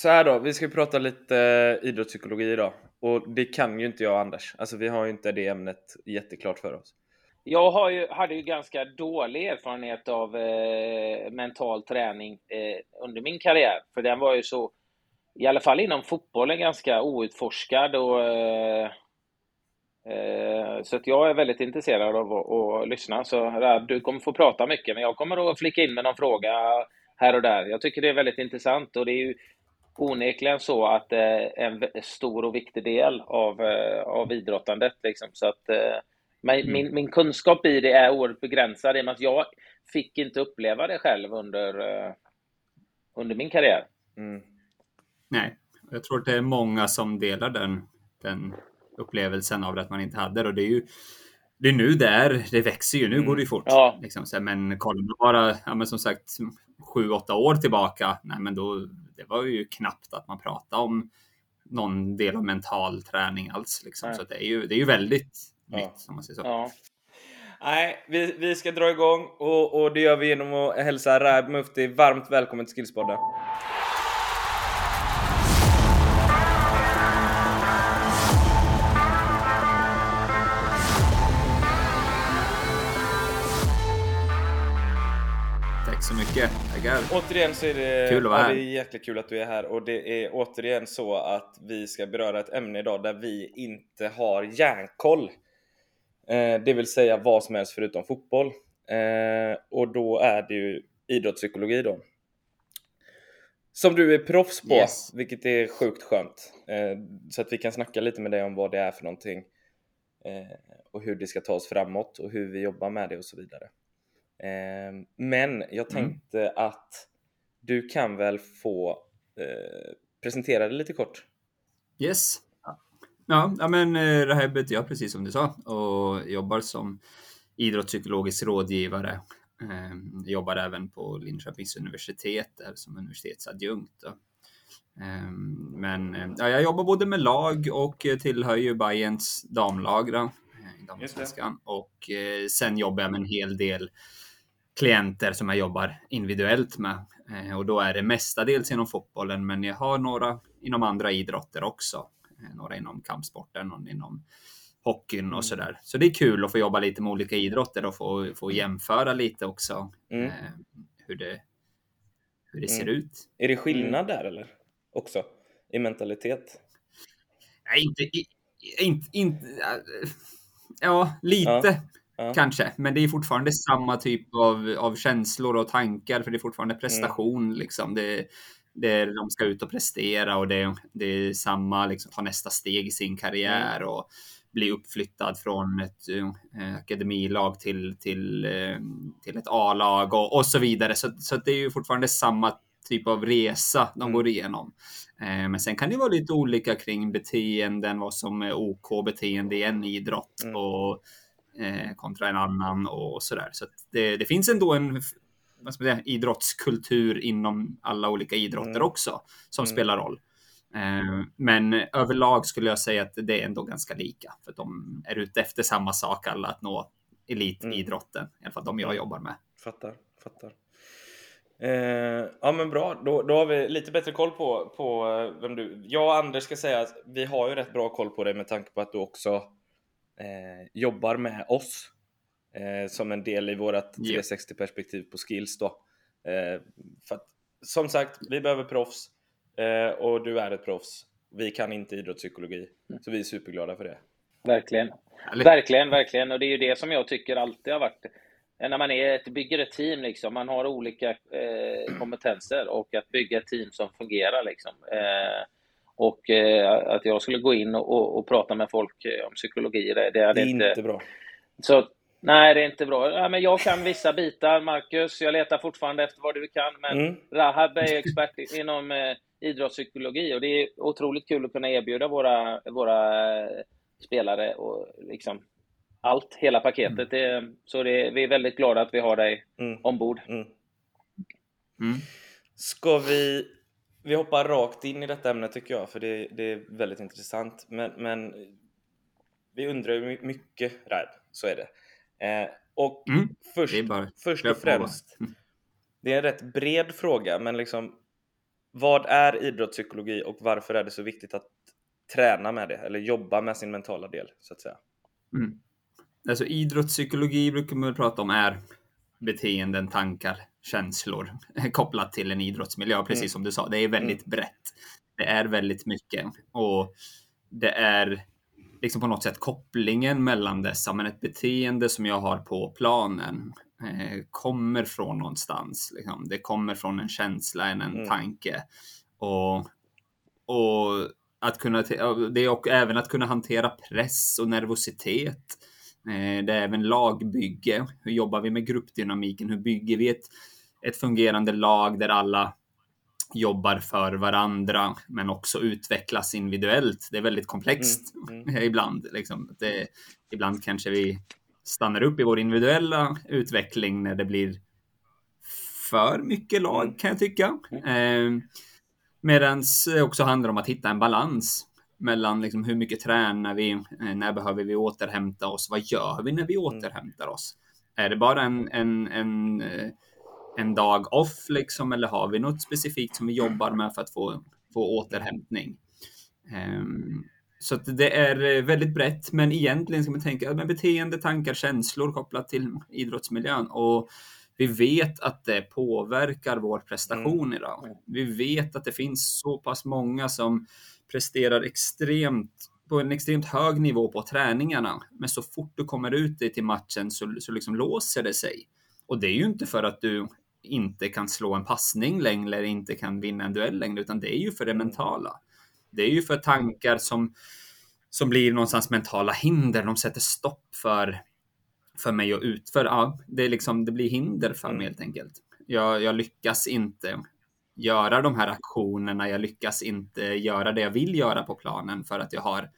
så här då, vi ska prata lite eh, idrottspsykologi idag. Och det kan ju inte jag och Anders. Alltså vi har ju inte det ämnet jätteklart för oss. Jag har ju, hade ju ganska dålig erfarenhet av eh, mental träning eh, under min karriär. För den var ju så, i alla fall inom fotbollen, ganska outforskad. Och, eh, eh så att jag är väldigt intresserad av att, att lyssna. Så du kommer få prata mycket, men jag kommer att flika in med någon fråga här och där. Jag tycker det är väldigt intressant och det är ju onekligen så att det är en stor och viktig del av, eh, av idrottandet. Liksom. Så att, eh, men mm. min, min kunskap i det är oerhört begränsad i och med att jag fick inte uppleva det själv under, eh, under min karriär. Mm. Nej, jag tror att det är många som delar den, den upplevelsen av att man inte hade det. Och det är ju det är nu där det växer ju. Nu mm. går det ju fort. Ja. Liksom. Men kollar man bara, ja, men som sagt, sju, åtta år tillbaka, nej, men då, det var ju knappt att man pratade om någon del av mental träning alls. Liksom. Så det är, ju, det är ju väldigt ja. nytt, om man säger så. Ja. Nej, vi, vi ska dra igång och, och det gör vi genom att hälsa Raib Mufti varmt välkommen till Skillspodden. Mycket. Tackar. Återigen så är det, kul att vara här. det är jäkligt kul att du är här och det är återigen så att vi ska beröra ett ämne idag där vi inte har järnkoll. Eh, det vill säga vad som helst förutom fotboll. Eh, och då är det ju idrottspsykologi då. Som du är proffs på, yes. vilket är sjukt skönt. Eh, så att vi kan snacka lite med dig om vad det är för någonting. Eh, och hur det ska tas framåt och hur vi jobbar med det och så vidare. Ehm, men jag mm. tänkte mm. att du kan väl få eh, presentera det lite kort? Yes. Ja, ja men eh, Raheb heter jag precis som du sa och jobbar som idrottspsykologisk rådgivare. Ehm, jobbar även på Linköpings universitet där som universitetsadjunkt. Ehm, men eh, ja, jag jobbar både med lag och tillhör ju Bayerns damlag i damallsvenskan. Och sen jobbar jag med en hel del klienter som jag jobbar individuellt med. Eh, och då är det mestadels inom fotbollen, men jag har några inom andra idrotter också. Eh, några inom kampsporten och inom hockeyn och mm. sådär. Så det är kul att få jobba lite med olika idrotter och få, få jämföra lite också mm. eh, hur det, hur det mm. ser ut. Är det skillnad mm. där eller? Också? I mentalitet? Nej, inte, inte, inte ja, lite. Ja. Ja. Kanske, men det är fortfarande samma typ av, av känslor och tankar, för det är fortfarande mm. prestation. Mm. Liksom. Det, det, de ska ut och prestera och det, det är samma, liksom, ta nästa steg i sin karriär mm. och bli uppflyttad från ett äh, akademilag till, till, äh, till ett A-lag och, och så vidare. Så, så det är ju fortfarande samma typ av resa de mm. går igenom. Eh, men sen kan det vara lite olika kring beteenden, vad som är OK beteende i en idrott. Mm. Och eh, kontra en annan och sådär. Så det, det, finns ändå en vad ska man säga, idrottskultur inom alla olika idrotter mm. också som mm. spelar roll. Eh, men överlag skulle jag säga att det är ändå ganska lika för de är ute efter samma sak alla att nå elitidrotten, mm. i alla fall de jag jobbar med. Fattar, fattar. Eh, ja men bra, då, då har vi lite bättre koll på, på eh, vem du... Jag och Anders ska säga att vi har ju rätt bra koll på dig med tanke på att du också eh, jobbar med oss eh, som en del i vårt 360-perspektiv på skills då. Eh, för att, som sagt, vi behöver proffs eh, och du är ett proffs. Vi kan inte idrottspsykologi, mm. så vi är superglada för det. Verkligen. Verkligen, verkligen. Och det är ju det som jag tycker alltid har varit när man är ett, bygger ett team, liksom, man har olika eh, kompetenser och att bygga ett team som fungerar. Liksom. Eh, och eh, att jag skulle gå in och, och, och, prata med folk eh, om psykologi, det, det, det är inte, inte bra. Så, nej, det är inte bra. Ja, men jag kan vissa bitar, Marcus. Jag letar fortfarande efter vad du kan. Men mm. Rahab är expert inom eh, idrottspsykologi och det är otroligt kul att kunna erbjuda våra, våra eh, spelare och liksom allt, hela paketet. Mm. Det, så det, vi är väldigt glada att vi har dig mm. ombord. Mm. Mm. Ska vi vi hoppar rakt in i detta ämne tycker jag, för det, det är väldigt intressant. Men, men vi undrar ju mycket där, så är det. Eh, och mm, först, först och främst, det är en rätt bred fråga, men liksom vad är idrottspsykologi och varför är det så viktigt att träna med det eller jobba med sin mentala del så att säga? Mm. Alltså idrottspsykologi brukar man prata om är beteenden, tankar, känslor kopplat till en idrottsmiljö, precis mm. som du sa. Det är väldigt mm. brett. Det är väldigt mycket och det är liksom på något sätt kopplingen mellan dessa, men ett beteende som jag har på planen eh, kommer från någonstans. Liksom. Det kommer från en känsla, en, en mm. tanke. Och, och att kunna, det är och även att kunna hantera press och nervositet. Eh, det är även lagbygge. Hur jobbar vi med gruppdynamiken? Hur bygger vi ett, ett fungerande lag där alla jobbar för varandra, men också utvecklas individuellt. Det är väldigt komplext mm, mm. ibland. Liksom. Det, ibland kanske vi stannar upp i vår individuella utveckling när det blir för mycket lag, mm. kan jag tycka. Eh, Medan det också handlar om att hitta en balans mellan liksom hur mycket tränar vi, eh, när behöver vi återhämta oss, vad gör vi när vi mm. återhämtar oss? Är det bara en, en, en eh, en dag off liksom, eller har vi något specifikt som vi jobbar med för att få, få återhämtning? Um, så det är väldigt brett, men egentligen ska man tänka med beteende, tankar, känslor kopplat till idrottsmiljön. Och vi vet att det påverkar vår prestation mm. idag. Vi vet att det finns så pass många som presterar extremt på en extremt hög nivå på träningarna. Men så fort du kommer ut till matchen så, så liksom låser det sig. Och det är ju inte för att du inte kan slå en passning längre, eller inte kan vinna en duell längre, utan det är ju för det mm. mentala. Det är ju för tankar som, som blir någonstans mentala hinder. De sätter stopp för, för mig att utföra. Ja, det, är liksom, det blir hinder för mig mm. helt enkelt. Jag, jag lyckas inte göra de här aktionerna. Jag lyckas inte göra det jag vill göra på planen för att jag har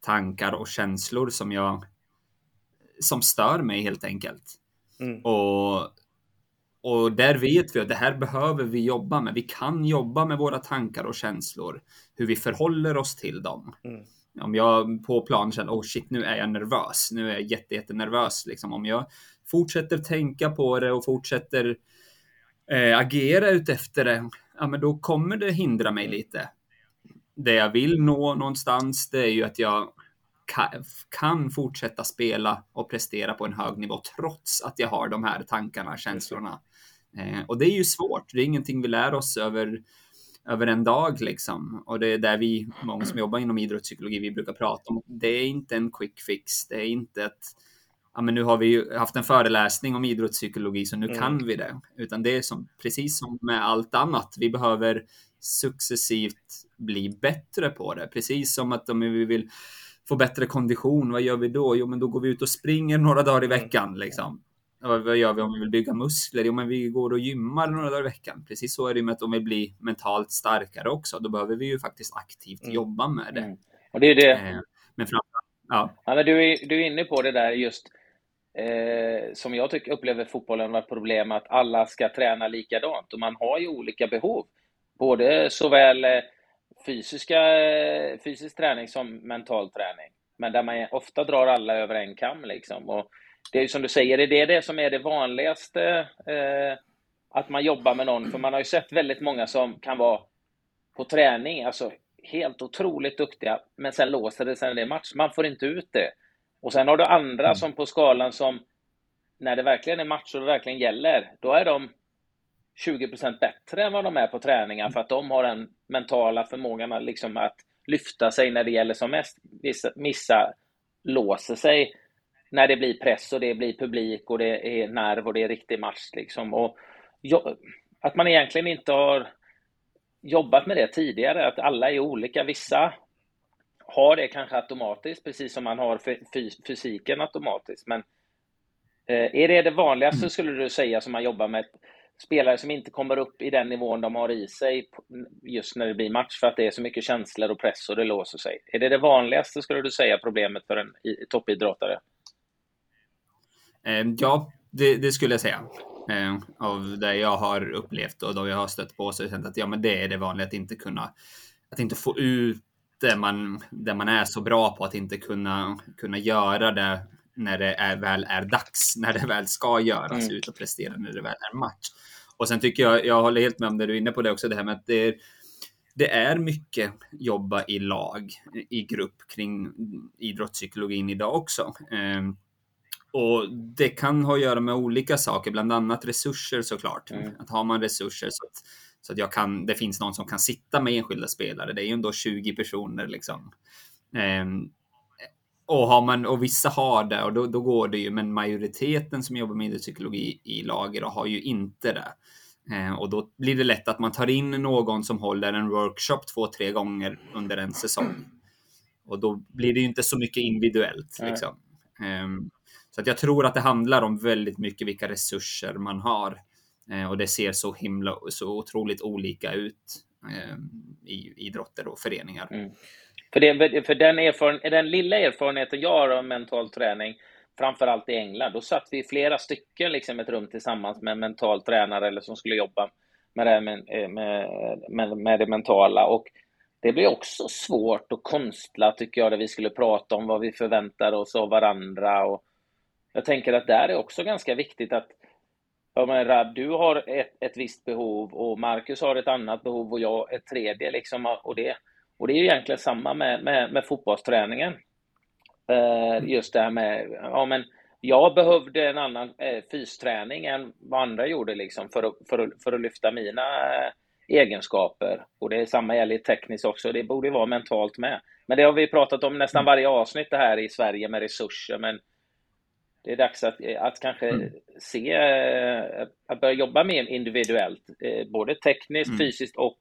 tankar och känslor som jag som stör mig helt enkelt. Mm. Och och där vet vi att det här behöver vi jobba med. Vi kan jobba med våra tankar och känslor, hur vi förhåller oss till dem. Mm. Om jag på plan känner, oh shit, nu är jag nervös. Nu är jag jätte, jättenervös. Liksom. Om jag fortsätter tänka på det och fortsätter eh, agera utefter det, ja, men då kommer det hindra mig lite. Det jag vill nå någonstans, det är ju att jag kan fortsätta spela och prestera på en hög nivå trots att jag har de här tankarna, känslorna. Eh, och det är ju svårt. Det är ingenting vi lär oss över, över en dag liksom. Och det är där vi, många som jobbar inom idrottspsykologi, vi brukar prata om. Det är inte en quick fix. Det är inte ett ja, men nu har vi haft en föreläsning om idrottspsykologi så nu mm. kan vi det. Utan det är som, precis som med allt annat. Vi behöver successivt bli bättre på det. Precis som att om vi vill få bättre kondition, vad gör vi då? Jo, men då går vi ut och springer några dagar i veckan. Liksom. Vad gör vi om vi vill bygga muskler? Jo, men vi går och gymmar några dagar i veckan. Precis så är det med att om vi blir mentalt starkare också. Då behöver vi ju faktiskt aktivt mm. jobba med det. Mm. Och det är det. Eh, men framförallt, ja. ja men du, är, du är inne på det där just eh, som jag tycker upplever fotbollen var ett problem att alla ska träna likadant och man har ju olika behov. Både såväl eh, fysiska, fysisk träning som mental träning. Men där man ofta drar alla över en kam. Liksom. Och det är ju som du säger, är det det som är det vanligaste? Eh, att man jobbar med någon? För man har ju sett väldigt många som kan vara på träning, alltså helt otroligt duktiga, men sen låser det sig när det är match. Man får inte ut det. Och sen har du andra mm. som på skalan som, när det verkligen är match och det verkligen gäller, då är de 20% bättre än vad de är på träningar för att de har den mentala förmågan liksom att lyfta sig när det gäller som mest. Vissa, missa låser sig när det blir press och det blir publik och det är nerv och det är riktig match. Liksom. Och att man egentligen inte har jobbat med det tidigare, att alla är olika. Vissa har det kanske automatiskt, precis som man har fysiken automatiskt. Men eh, är det det vanligaste, mm. skulle du säga, som man jobbar med? spelare som inte kommer upp i den nivån de har i sig just när det blir match för att det är så mycket känslor och press och det låser sig. Är det det vanligaste, skulle du säga, problemet för en toppidrottare? Ehm, ja, det, det skulle jag säga. Ehm, av det jag har upplevt och då jag har stött på så har jag känt att ja, men det är det vanliga, att inte kunna, att inte få ut det man, det man är så bra på, att inte kunna, kunna göra det när det är, väl är dags, när det väl ska göras, mm. ut och prestera när det väl är match. Och sen tycker jag, jag håller helt med om det du är inne på det också, det här med att det är, det är mycket jobba i lag, i grupp kring idrottspsykologin idag också. Och det kan ha att göra med olika saker, bland annat resurser såklart. Mm. Att har man resurser så att, så att jag kan, det finns någon som kan sitta med enskilda spelare, det är ju ändå 20 personer liksom. Um, och, har man, och vissa har det och då, då går det ju, men majoriteten som jobbar med idrottspsykologi i lager har ju inte det. Eh, och då blir det lätt att man tar in någon som håller en workshop två, tre gånger under en säsong. Och då blir det ju inte så mycket individuellt. Liksom. Eh, så att jag tror att det handlar om väldigt mycket vilka resurser man har. Eh, och det ser så himla, så otroligt olika ut eh, i idrotter och föreningar. Mm. För, det, för den, erfaren, den lilla erfarenheten jag har av mental träning, framförallt i England, då satt vi flera stycken liksom ett rum tillsammans med en mental tränare eller som skulle jobba med det, med, eh, med, med, med det mentala. Och det blir också svårt och konstlat tycker jag, där vi skulle prata om vad vi förväntar oss av varandra. Och jag tänker att där är också ganska viktigt att Ja, men Rad, du har ett, ett visst behov och Marcus har ett annat behov och jag ett tredje. Liksom, och det, och det är egentligen samma med, med, med fotbollsträningen. Eh, just det här med, ja men jag behövde en annan eh, fysträning än vad andra gjorde liksom för att, för att, för att lyfta mina eh, egenskaper. Och det är samma gäller tekniskt också, det borde vara mentalt med. Men det har vi pratat om nästan mm. varje avsnitt det här i Sverige med resurser, men det är dags att, att kanske mm. se, eh, att börja jobba mer individuellt, eh, både tekniskt, mm. fysiskt och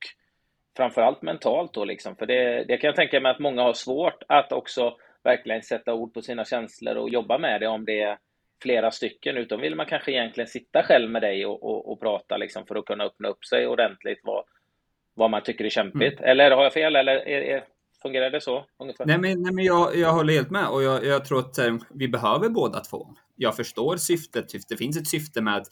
framförallt mentalt då liksom. För det, det kan jag tänka mig att många har svårt att också verkligen sätta ord på sina känslor och jobba med det om det är flera stycken, utan vill man kanske egentligen sitta själv med dig och, och, och prata liksom för att kunna öppna upp sig ordentligt vad, vad man tycker är kämpigt. Mm. Eller har jag fel? Eller är, är, fungerar det så? Ungefär? Nej, men, nej, men jag, jag håller helt med och jag, jag tror att eh, vi behöver båda två. Jag förstår syftet. Det finns ett syfte med att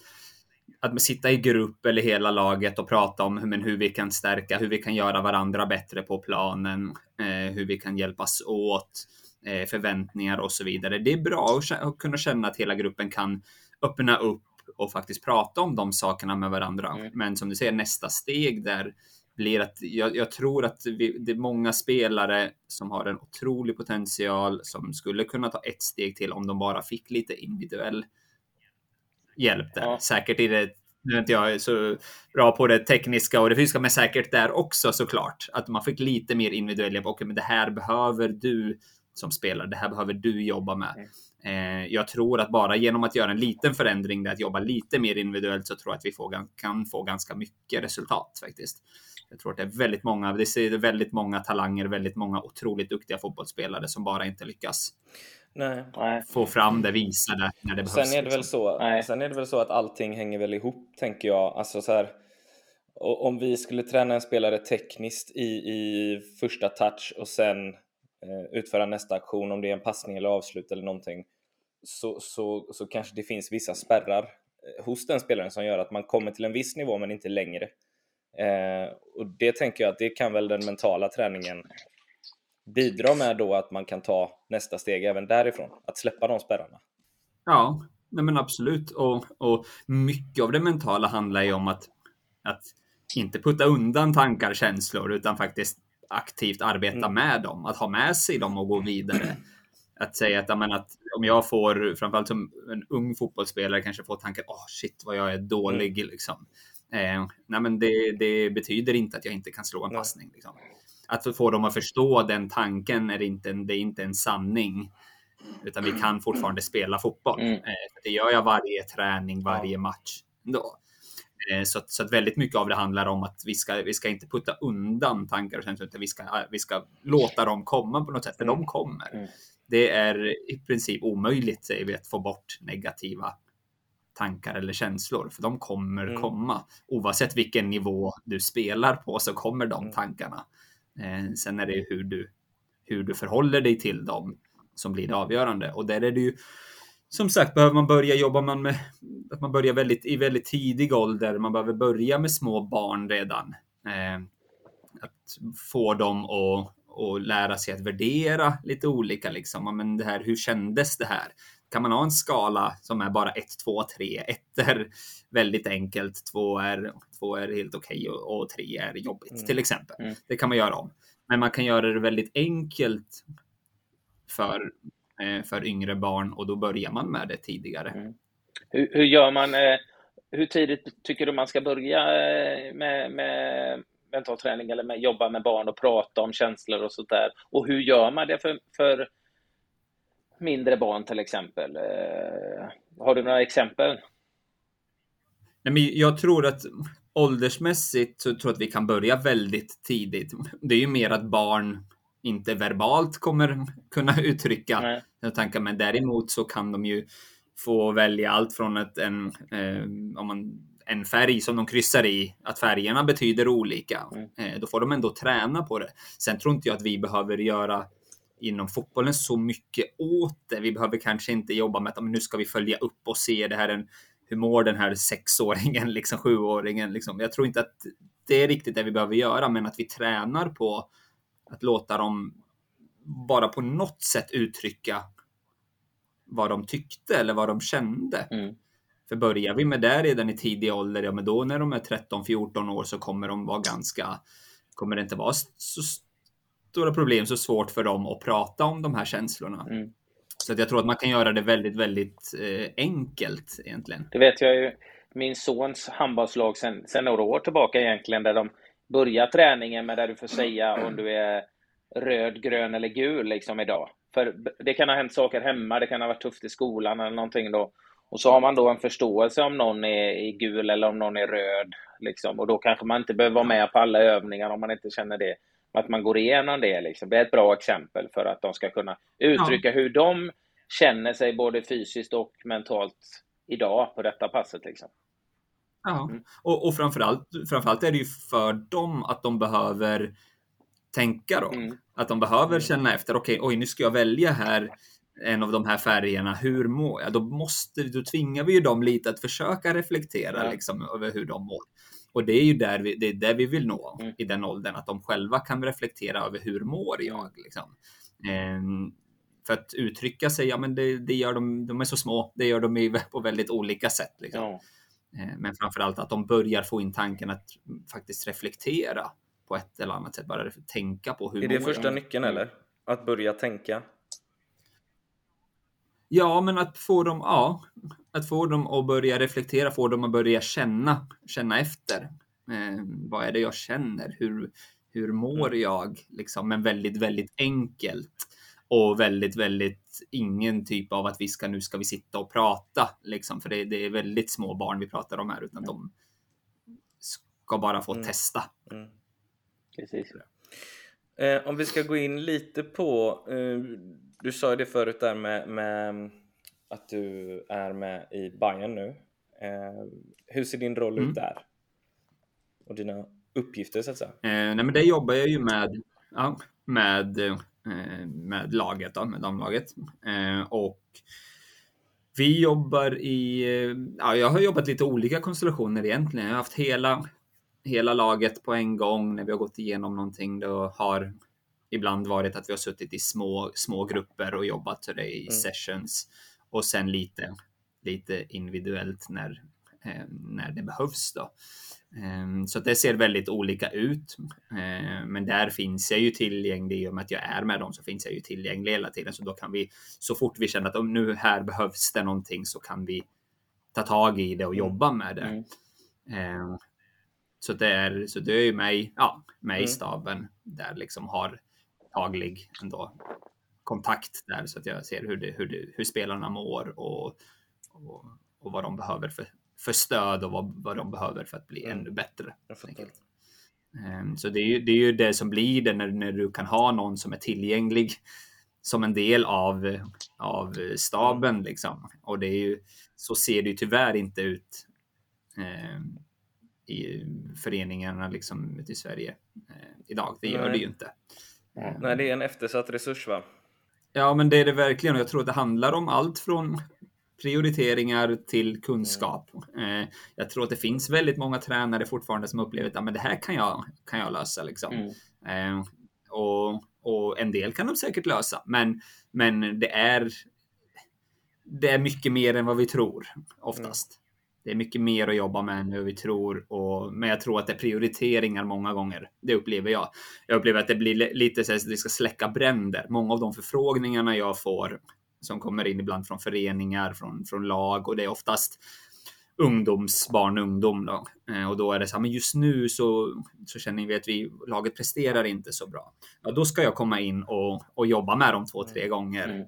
att sitta i grupp eller hela laget och prata om men hur vi kan stärka, hur vi kan göra varandra bättre på planen, eh, hur vi kan hjälpas åt, eh, förväntningar och så vidare. Det är bra att kunna känna att hela gruppen kan öppna upp och faktiskt prata om de sakerna med varandra. Mm. Men som du säger, nästa steg där blir att jag, jag tror att vi, det är många spelare som har en otrolig potential som skulle kunna ta ett steg till om de bara fick lite individuell hjälp där. Ja. Säkert i det nu är inte jag så bra på det tekniska och det fysiska, men säkert där också såklart. Att man fick lite mer individuell hjälp. Okej, men det här behöver du som spelare. Det här behöver du jobba med. Mm. Eh, jag tror att bara genom att göra en liten förändring, att jobba lite mer individuellt, så tror jag att vi får, kan få ganska mycket resultat faktiskt. Jag tror att det är väldigt många, det ser väldigt många talanger, väldigt många otroligt duktiga fotbollsspelare som bara inte lyckas. Nej. få fram det, visa det när det behövs. Sen är det, väl så, sen är det väl så att allting hänger väl ihop, tänker jag. Alltså så här, om vi skulle träna en spelare tekniskt i, i första touch och sen eh, utföra nästa aktion, om det är en passning eller avslut eller någonting, så, så, så kanske det finns vissa spärrar eh, hos den spelaren som gör att man kommer till en viss nivå men inte längre. Eh, och det tänker jag att det kan väl den mentala träningen bidra med då att man kan ta nästa steg även därifrån, att släppa de spärrarna. Ja, nej men absolut. Och, och mycket av det mentala handlar ju om att, att inte putta undan tankar och känslor, utan faktiskt aktivt arbeta mm. med dem, att ha med sig dem och gå vidare. Att säga att, men, att om jag får, framförallt som en ung fotbollsspelare, kanske får tanken, åh oh, shit vad jag är dålig, mm. liksom. Eh, nej, men det, det, betyder inte att jag inte kan slå en passning. Liksom att få dem att förstå den tanken är inte, det är inte en sanning. Utan vi kan fortfarande spela fotboll. Mm. Eh, det gör jag varje träning, varje match. Då. Eh, så, så att väldigt mycket av det handlar om att vi ska, vi ska inte putta undan tankar och känslor, utan vi ska, vi ska låta dem komma på något sätt, för de mm. kommer. Mm. Det är i princip omöjligt, säger vi, att få bort negativa tankar eller känslor, för de kommer mm. komma. Oavsett vilken nivå du spelar på så kommer de mm. tankarna. Eh, sen är det hur du, hur du förhåller dig till dem som blir det avgörande. Och där är det ju som sagt, behöver man börja jobba man med att man börjar väldigt, i väldigt tidig ålder. Man behöver börja med små barn redan. Eh, att få dem att och lära sig att värdera lite olika. Liksom. Men det här, hur kändes det här? Kan man ha en skala som är bara 1, 2, 3. 1 är väldigt enkelt, 2 är, två är helt okej okay, och 3 är jobbigt mm. till exempel. Mm. Det kan man göra om. Men man kan göra det väldigt enkelt för, eh, för yngre barn och då börjar man med det tidigare. Mm. Hur, hur, gör man? Eh, hur tidigt tycker du man ska börja eh, med, med mental träning eller med, jobba med barn och prata om känslor och sånt där? Och hur gör man det för, för mindre barn till exempel? Eh, har du några exempel? Nej, men jag tror att åldersmässigt så tror jag att vi kan börja väldigt tidigt. Det är ju mer att barn inte verbalt kommer kunna uttrycka sina tankar, men däremot så kan de ju få välja allt från ett, en, eh, om man, en färg som de kryssar i, att färgerna betyder olika. Mm. Eh, då får de ändå träna på det. Sen tror inte jag att vi behöver göra inom fotbollen så mycket åt det. Vi behöver kanske inte jobba med att nu ska vi följa upp och se det här en, hur mår den här sexåringen, liksom sjuåringen. Liksom. Jag tror inte att det är riktigt det vi behöver göra, men att vi tränar på att låta dem bara på något sätt uttrycka vad de tyckte eller vad de kände. Mm. För börjar vi med det redan i tidig ålder, ja men då när de är 13-14 år så kommer de vara ganska, kommer det inte vara så stora problem, så svårt för dem att prata om de här känslorna. Mm. Så att jag tror att man kan göra det väldigt, väldigt eh, enkelt egentligen. Det vet jag ju. Min sons handbollslag sen, sen några år tillbaka egentligen, där de börjar träningen med där du får säga om du är röd, grön eller gul liksom idag. För det kan ha hänt saker hemma, det kan ha varit tufft i skolan eller någonting då. Och så har man då en förståelse om någon är, gul eller om någon är röd. Liksom. Och då kanske man inte behöver vara med på alla övningar om man inte känner det. Att man går igenom det. Liksom. Det är ett bra exempel för att de ska kunna uttrycka ja. hur de känner sig både fysiskt och mentalt idag på detta passet. Liksom. Ja, mm. och, och framförallt, framförallt är det ju för dem att de behöver tänka då. Mm. Att de behöver mm. känna efter, okej, okay, oj, nu ska jag välja här en av de här färgerna, hur mår jag? Då, måste, då tvingar vi ju dem lite att försöka reflektera ja. liksom, över hur de mår. Och det är ju där vi, det är där vi vill nå mm. i den åldern, att de själva kan reflektera över hur mår jag? Liksom. Ehm, för att uttrycka sig, ja men det, det, gör de, de är så små, det gör de på väldigt olika sätt. Liksom. Ja. Ehm, men framförallt att de börjar få in tanken att faktiskt reflektera på ett eller annat sätt. Bara tänka på hur Är det första de... nyckeln eller? Att börja tänka? Ja, men att få dem, ja, att få dem att börja reflektera, få dem att börja känna, känna efter. Eh, vad är det jag känner? Hur, hur mår mm. jag? Liksom, men väldigt, väldigt enkelt och väldigt, väldigt ingen typ av att vi ska nu ska vi sitta och prata liksom, för det, det är väldigt små barn vi pratar om här, utan de ska bara få mm. testa. Mm. Precis. Eh, om vi ska gå in lite på, eh, du sa ju det förut där med, med, att du är med i Bayern nu. Eh, hur ser din roll mm. ut där? Och dina uppgifter så att säga? Eh, nej men det jobbar jag ju med, ja, med, eh, med laget, då, med damlaget. Eh, och vi jobbar i, ja, jag har jobbat lite olika konstellationer egentligen. Jag har haft hela hela laget på en gång när vi har gått igenom någonting. Det har ibland varit att vi har suttit i små, små grupper och jobbat det i mm. sessions och sen lite, lite individuellt när, eh, när det behövs. Då. Eh, så det ser väldigt olika ut. Eh, men där finns jag ju tillgänglig i och med att jag är med dem så finns jag ju tillgänglig hela tiden. Så då kan vi så fort vi känner att om nu här behövs det någonting så kan vi ta tag i det och mm. jobba med det. Mm. Så det är, så det är ju mig, ja, mig mm. staben där liksom har daglig ändå kontakt där så att jag ser hur, det, hur, det, hur spelarna mår och, och, och, vad de behöver för, för stöd och vad, vad de behöver för att bli mm. ännu bättre. Um, så det är, ju, det är ju det som blir det när, när du kan ha någon som är tillgänglig som en del av, av staben. Liksom. Och det är ju, så ser det ju tyvärr inte ut um, i föreningarna liksom i Sverige eh, idag. Det gör Nej. det ju inte. Nej, det är en eftersatt resurs va? Ja, men det är det verkligen och jag tror att det handlar om allt från prioriteringar till kunskap. Mm. jag tror att det finns väldigt många tränare fortfarande som upplever att men det här kan jag, kan jag lösa. Liksom. Mm. Eh, och, och en del kan de säkert lösa, men, men det är det är mycket mer än vad vi tror oftast. Mm. Det är mycket mer att jobba med än vi tror. Och, men jag tror att det är prioriteringar många gånger. Det upplever jag. Jag upplever att det blir lite så att det ska släcka bränder. Många av de förfrågningarna jag får som kommer in ibland från föreningar, från, från lag och det är oftast ungdoms, barn och ungdom. Då. Eh, och då är det så här, men just nu så, så känner vi att vi, laget presterar inte så bra. Ja, då ska jag komma in och, och jobba med dem två, tre gånger.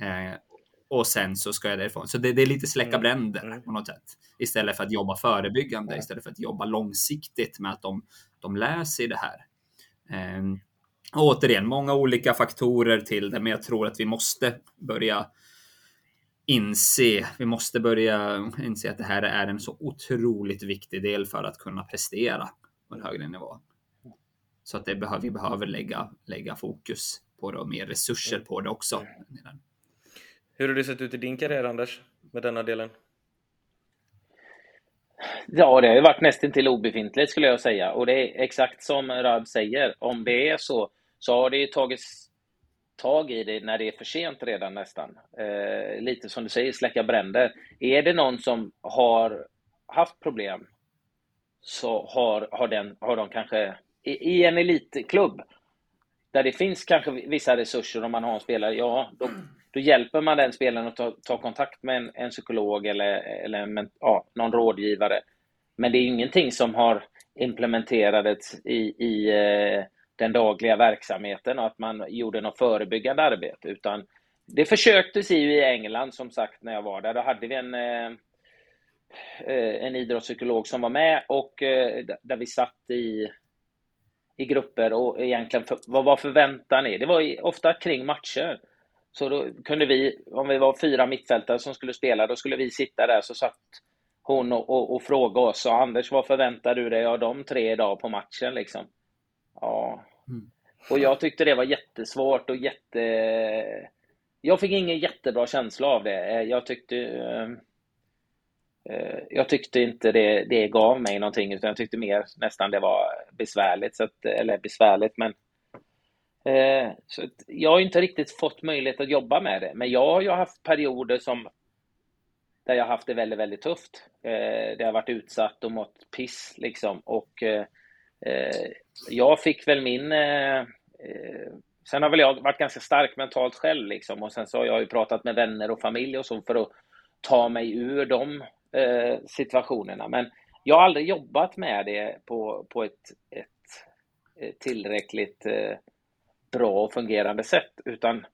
Mm. Eh, och sen så ska jag därifrån. Så det, det är lite släcka mm. bränder mm. på något sätt. Istället för att jobba förebyggande, mm. istället för att jobba långsiktigt med att de, de lär sig det här. Eh, återigen, många olika faktorer till det, men jag tror att vi måste börja inse, vi måste börja inse att det här är en så otroligt viktig del för att kunna prestera på en högre nivå. Så att det behöver, vi behöver lägga, lägga fokus på det och mer resurser på det också. Hur har det sett ut i din karriär Anders, med denna delen? Ja, det har ju varit nästan till obefintligt skulle jag säga. Och det är exakt som Rab säger. Om det är så, så har det ju tagits tag i det när det är för sent redan nästan. Eh, lite som du säger, släcka bränder. Är det någon som har haft problem så har, har, den, har de kanske i, i en elitklubb där det finns kanske vissa resurser om man har en spelare, ja, då, då hjälper man den spelaren att ta, ta kontakt med en, en psykolog eller, eller en, ja, någon rådgivare. Men det är ingenting som har implementerats i, i eh, den dagliga verksamheten och att man gjorde något förebyggande arbete, utan det försöktes ju i England, som sagt, när jag var där. Då hade vi en, eh, eh en idrottspsykolog som var med och eh, där vi satt i, i grupper och egentligen, för, vad var förväntan? Det var ofta kring matcher. Så då kunde vi, om vi var fyra mittfältare som skulle spela, då skulle vi sitta där, så satt hon och, och, och frågade oss, och Anders, vad förväntar du dig av de tre idag på matchen? Liksom? Ja. Mm. Och jag tyckte det var jättesvårt och jätte... Jag fick ingen jättebra känsla av det. Eh, jag tyckte... Eh, eh, jag tyckte inte det, det gav mig någonting, utan jag tyckte mer nästan det var besvärligt. Så att, eller besvärligt, men... Eh, så jag har inte riktigt fått möjlighet att jobba med det, men jag har ju haft perioder som där jag haft det väldigt, väldigt tufft. Eh, där jag varit utsatt och mått piss liksom. Och Eh, eh jag fick väl min... Eh, sen har väl jag varit ganska stark mentalt själv liksom och sen så har jag ju pratat med vänner och familj och så för att ta mig ur de situationerna. Men jag har aldrig jobbat med det på, på ett, ett tillräckligt bra och fungerande sätt, utan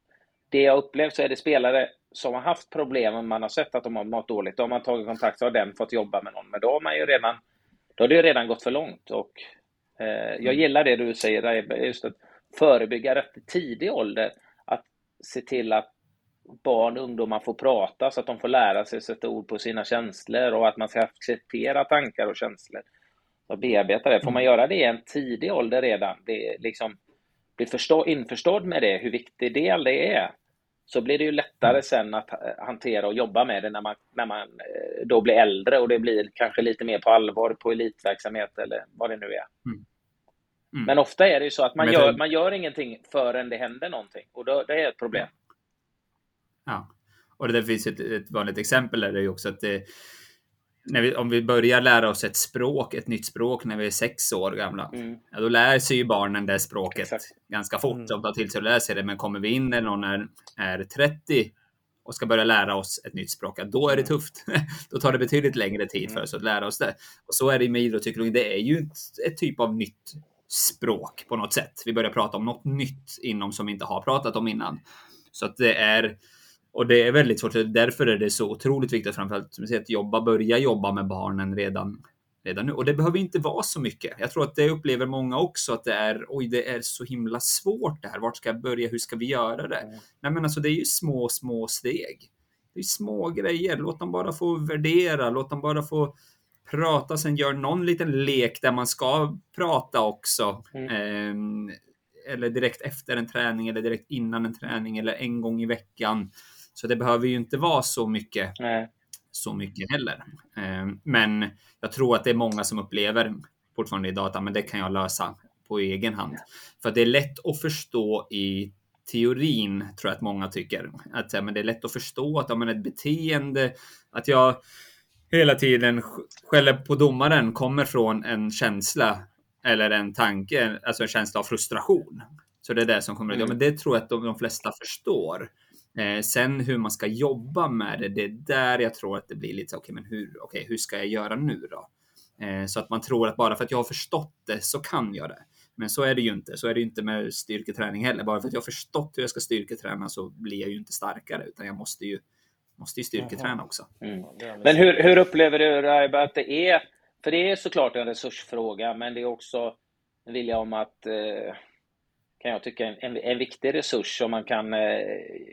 det jag upplevt så är det spelare som har haft problem och man har sett att de har mått dåligt. Då har man tagit kontakt så har den fått jobba med någon. Men då har man ju redan, då har det ju redan gått för långt och Eh, jag mm. gillar det du säger, just att förebygga rätt i tidig ålder. Att se till att barn och ungdomar får prata så att de får lära sig sätta ord på sina känslor och att man ska acceptera tankar och känslor och bearbeta det. Får man mm. göra det i en tidig ålder redan, det liksom, bli förstå, införstådd med det, hur viktig del det är, så blir det ju lättare mm. sen att hantera och jobba med det när man, när man eh, då blir äldre och det blir kanske lite mer på allvar på elitverksamhet eller vad det nu är. Mm. Mm. Men ofta är det ju så att man, gör, man gör ingenting förrän det händer någonting och då, det är ett problem. Ja, och det där finns ett, ett vanligt exempel är det ju också att det, vi, om vi börjar lära oss ett språk, ett nytt språk när vi är sex år gamla, mm. ja, då lär sig ju barnen det språket Exakt. ganska fort. Mm. De tar till sig och lär sig det. Men kommer vi in när någon är, är 30 och ska börja lära oss ett nytt språk, ja, då är det mm. tufft. då tar det betydligt längre tid för mm. oss att lära oss det. Och så är det med idrottspsykologi. Det är ju ett, ett typ av nytt språk på något sätt. Vi börjar prata om något nytt inom som vi inte har pratat om innan. Så att det är och det är väldigt svårt. Därför är det så otroligt viktigt framförallt som säger, att jobba, börja jobba med barnen redan, redan nu. Och det behöver inte vara så mycket. Jag tror att det upplever många också att det är oj, det är så himla svårt det här. Vart ska jag börja? Hur ska vi göra det? Mm. Nej, men alltså det är ju små, små steg. Det är små grejer. Låt dem bara få värdera. Låt dem bara få prata, sen gör någon liten lek där man ska prata också. Mm. Eh, eller direkt efter en träning eller direkt innan en träning eller en gång i veckan. Så det behöver ju inte vara så mycket, Nej. så mycket heller. Eh, men jag tror att det är många som upplever fortfarande idag att men det kan jag lösa på egen hand. För det är lätt att förstå i teorin tror jag att många tycker. Att men det är lätt att förstå att om ett beteende, att jag hela tiden skäller på domaren kommer från en känsla eller en tanke, alltså en känsla av frustration. Så det är det som kommer mm. ja, men Det tror jag att de, de flesta förstår. Eh, sen hur man ska jobba med det, det är där jag tror att det blir lite okej, okay, men hur, okay, hur ska jag göra nu då? Eh, så att man tror att bara för att jag har förstått det så kan jag det. Men så är det ju inte. Så är det ju inte med styrketräning heller. Bara för att jag har förstått hur jag ska styrketräna så blir jag ju inte starkare, utan jag måste ju, måste ju styrketräna också. Mm. Men hur, hur upplever du, Raiba, att det är? För det är såklart en resursfråga, men det är också en vilja om att eh, kan jag tycka, en, en viktig resurs som man kan eh,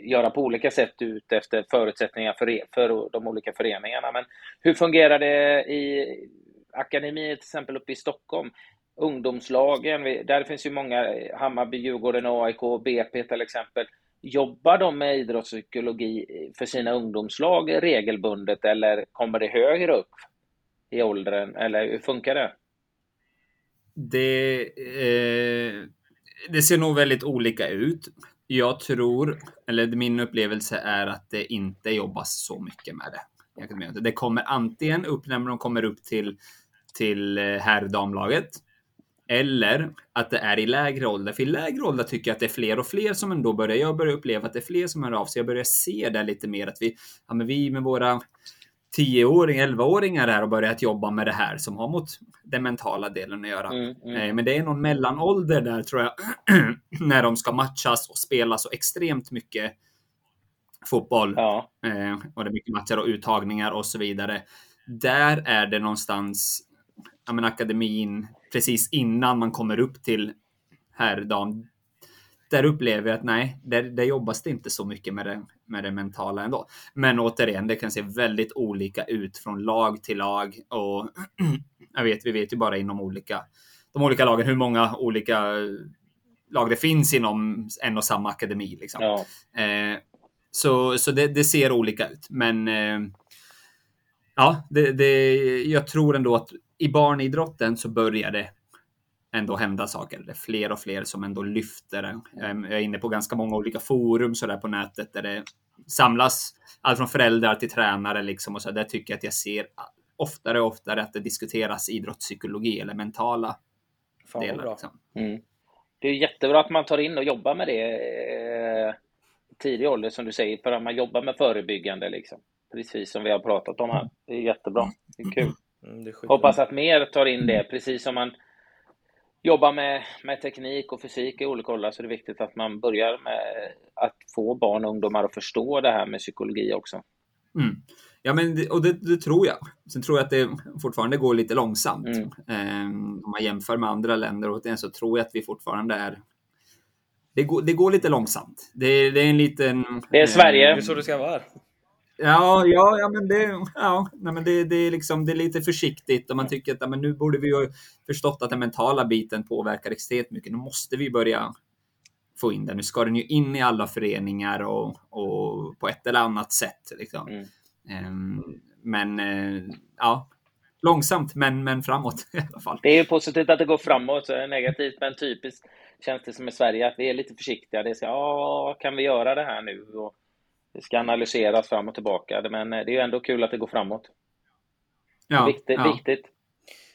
göra på olika sätt ut efter förutsättningar för, för de olika föreningarna. Men hur fungerar det i akademier till exempel uppe i Stockholm? Ungdomslagen, där finns ju många, Hammarby, Djurgården, AIK, BP till exempel. Jobbar de med idrottspsykologi för sina ungdomslag regelbundet eller kommer det högre upp i åldern? Eller hur funkar det? Det, eh, det ser nog väldigt olika ut. Jag tror, eller min upplevelse är att det inte jobbas så mycket med det. Det kommer antingen upp när de kommer upp till, till eh, herr damlaget. Eller att det är i lägre ålder. För i lägre ålder tycker jag att det är fler och fler som ändå börjar. Jag börjar uppleva att det är fler som hör av sig. Jag börjar se det lite mer att vi, ja, men vi med våra 10-åringar, 11-åringar här och börjat jobba med det här som har mot den mentala delen att göra. Mm, mm. Eh, men det är någon mellanålder där tror jag, när de ska matchas och spela så extremt mycket fotboll. Ja. Eh, och det är mycket matcher och uttagningar och så vidare. Där är det någonstans, ja men akademin, precis innan man kommer upp till herrdam, där upplever jag att nej, där, där jobbas det inte så mycket med det, med det mentala ändå. Men återigen, det kan se väldigt olika ut från lag till lag och jag vet, vi vet ju bara inom olika, de olika lagen hur många olika lag det finns inom en och samma akademi. Liksom. Ja. Eh, så så det, det, ser olika ut, men eh, ja, det, det, jag tror ändå att i barnidrotten så börjar det ändå hända saker. Det är fler och fler som ändå lyfter det. Jag är inne på ganska många olika forum så där på nätet där det samlas allt från föräldrar till tränare liksom och så där tycker jag att jag ser oftare och oftare att det diskuteras idrottspsykologi eller mentala Fan, delar. Liksom. Mm. Det är jättebra att man tar in och jobbar med det eh, tidig ålder som du säger, för att man jobbar med förebyggande liksom. Precis som vi har pratat om här. Det är jättebra. Det är kul. Mm, det är Hoppas att mer tar in det, precis som man jobbar med, med teknik och fysik i olika åldrar så är det viktigt att man börjar med att få barn och ungdomar att förstå det här med psykologi också. Mm. Ja, men det, och det, det, tror jag. Sen tror jag att det fortfarande går lite långsamt. Mm. Um, om man jämför med andra länder och det, så tror jag att vi fortfarande är det går, det går lite långsamt. Det, det är en liten... Det är Sverige. Det är så det ska vara. Ja, ja, ja, men, det, ja nej, men det, det, är liksom, det är lite försiktigt och man tycker att ja, men nu borde vi ju förstått att den mentala biten påverkar extremt mycket. Nu måste vi börja få in den. Nu ska den ju in i alla föreningar och, och på ett eller annat sätt. Liksom. Mm. Um, men uh, ja, långsamt men, men framåt i alla fall. Det är ju positivt att det går framåt, så är det negativt men typiskt känns det som i Sverige att vi är lite försiktiga. Det är så, ja, kan vi göra det här nu? Och, det ska analyseras fram och tillbaka, men det är ju ändå kul att det går framåt. Ja, viktigt. Ja. viktigt.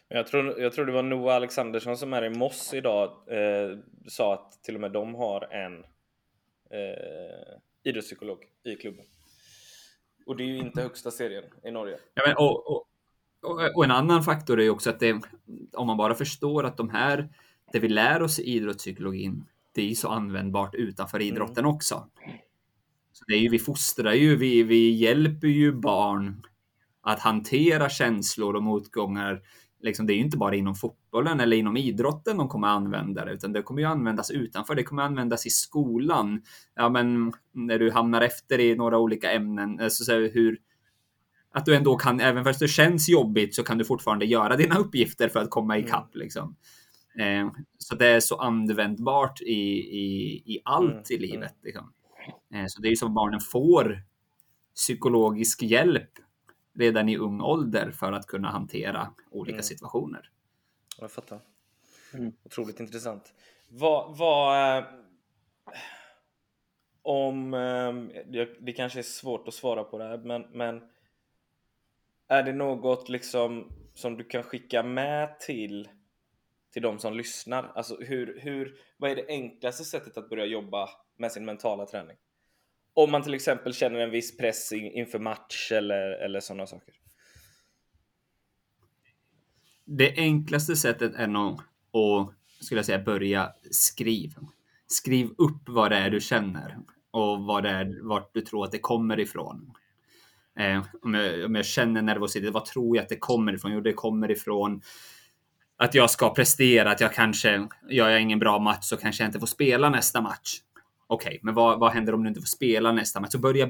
Jag tror, jag tror det var Noah Alexandersson som är i Moss idag eh, sa att till och med de har en eh, idrottspsykolog i klubben. Och det är ju inte högsta serien i Norge. Ja, men, och, och, och, en annan faktor är ju också att det, om man bara förstår att de här, det vi lär oss i idrottspsykologin, det är så användbart utanför idrotten mm. också. Det är ju, vi fostrar ju, vi, vi hjälper ju barn att hantera känslor och motgångar. Liksom, det är ju inte bara inom fotbollen eller inom idrotten de kommer använda det, utan det kommer ju användas utanför. Det kommer användas i skolan. Ja, men när du hamnar efter i några olika ämnen, eh, så, hur att du ändå kan, även fast det känns jobbigt, så kan du fortfarande göra dina uppgifter för att komma ikapp. Mm. Liksom. Eh, så det är så användbart i, i, i allt mm. i livet. Liksom. Eh, så det är som barnen får psykologisk hjälp redan i ung ålder för att kunna hantera olika mm. situationer. Jag fattar. Mm. Otroligt intressant. Vad, vad, om, ehm, det kanske är svårt att svara på det här, men, men är det något liksom som du kan skicka med till, till de som lyssnar? Alltså hur, hur, vad är det enklaste sättet att börja jobba med sin mentala träning? Om man till exempel känner en viss press inför match eller, eller sådana saker. Det enklaste sättet är nog att, skulle jag säga, börja skriva. Skriv upp vad det är du känner och vad det är, vart du tror att det kommer ifrån. Eh, om, jag, om jag känner nervositet, vad tror jag att det kommer ifrån? Jo, det kommer ifrån att jag ska prestera, att jag kanske, gör jag ingen bra match så kanske jag inte får spela nästa match. Okej, okay, men vad, vad händer om du inte får spela nästa match? Så börja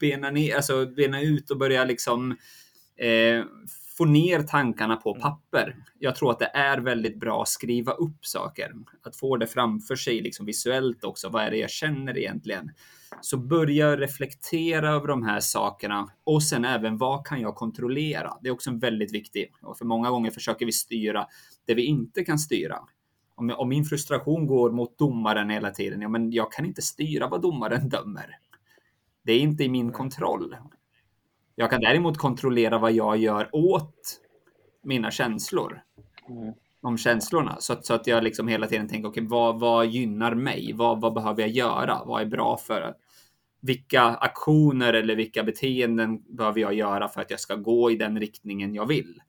bena, ner, alltså bena ut och börja liksom eh, få ner tankarna på papper. Jag tror att det är väldigt bra att skriva upp saker. Att få det framför sig liksom visuellt också. Vad är det jag känner egentligen? Så börja reflektera över de här sakerna och sen även vad kan jag kontrollera? Det är också en väldigt viktig och för många gånger försöker vi styra det vi inte kan styra. Om, om min frustration går mot domaren hela tiden, ja, men jag kan inte styra vad domaren dömer. Det är inte i min kontroll. Jag kan däremot kontrollera vad jag gör åt mina känslor. Mm. Om känslorna. Så att, så att jag liksom hela tiden tänker, okej, okay, vad, vad gynnar mig? Vad, vad behöver jag göra? Vad är bra för vilka aktioner eller vilka beteenden behöver jag göra för att jag ska gå i den riktningen jag vill?